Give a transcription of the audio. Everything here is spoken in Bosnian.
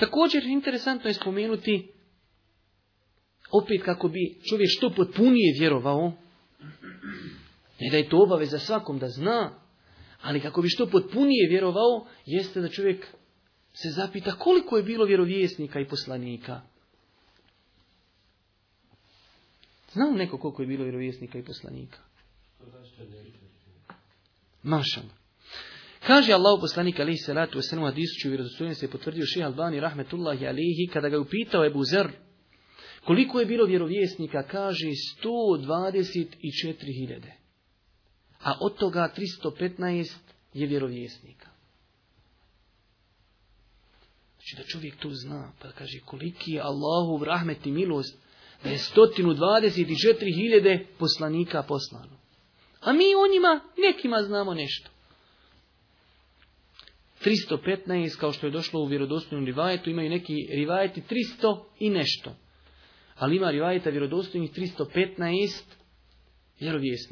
Također interesantno je spomenuti opet kako bi čovjek što potpunije vjerovao, ne da je to obaveza svakom da zna, ali kako bi što potpunije vjerovao, jeste da čovjek se zapita koliko je bilo vjerovjesnika i poslanika. Znam neko koliko je bilo vjerovjesnika i poslanika? Znači Mašam. Kaže Allah poslanik alaihi salatu wasalam i vjerodostojno se potvrdio Ših Albani rahmetullahi alihi kada ga je upitao Ebu Zer koliko je bilo vjerovjesnika kaže 124.000 a od toga 315 je vjerovjesnika. Znači da čovjek tu zna pa kaže koliki je Allahu rahmet i milost da je 124.000 poslanika poslano. A mi o njima nekima znamo nešto. 315, kao što je došlo u vjerodostojnom rivajetu, imaju neki rivajeti 300 i nešto. Ali ima rivajeta vjerodostojnih 315 vjerovjesni.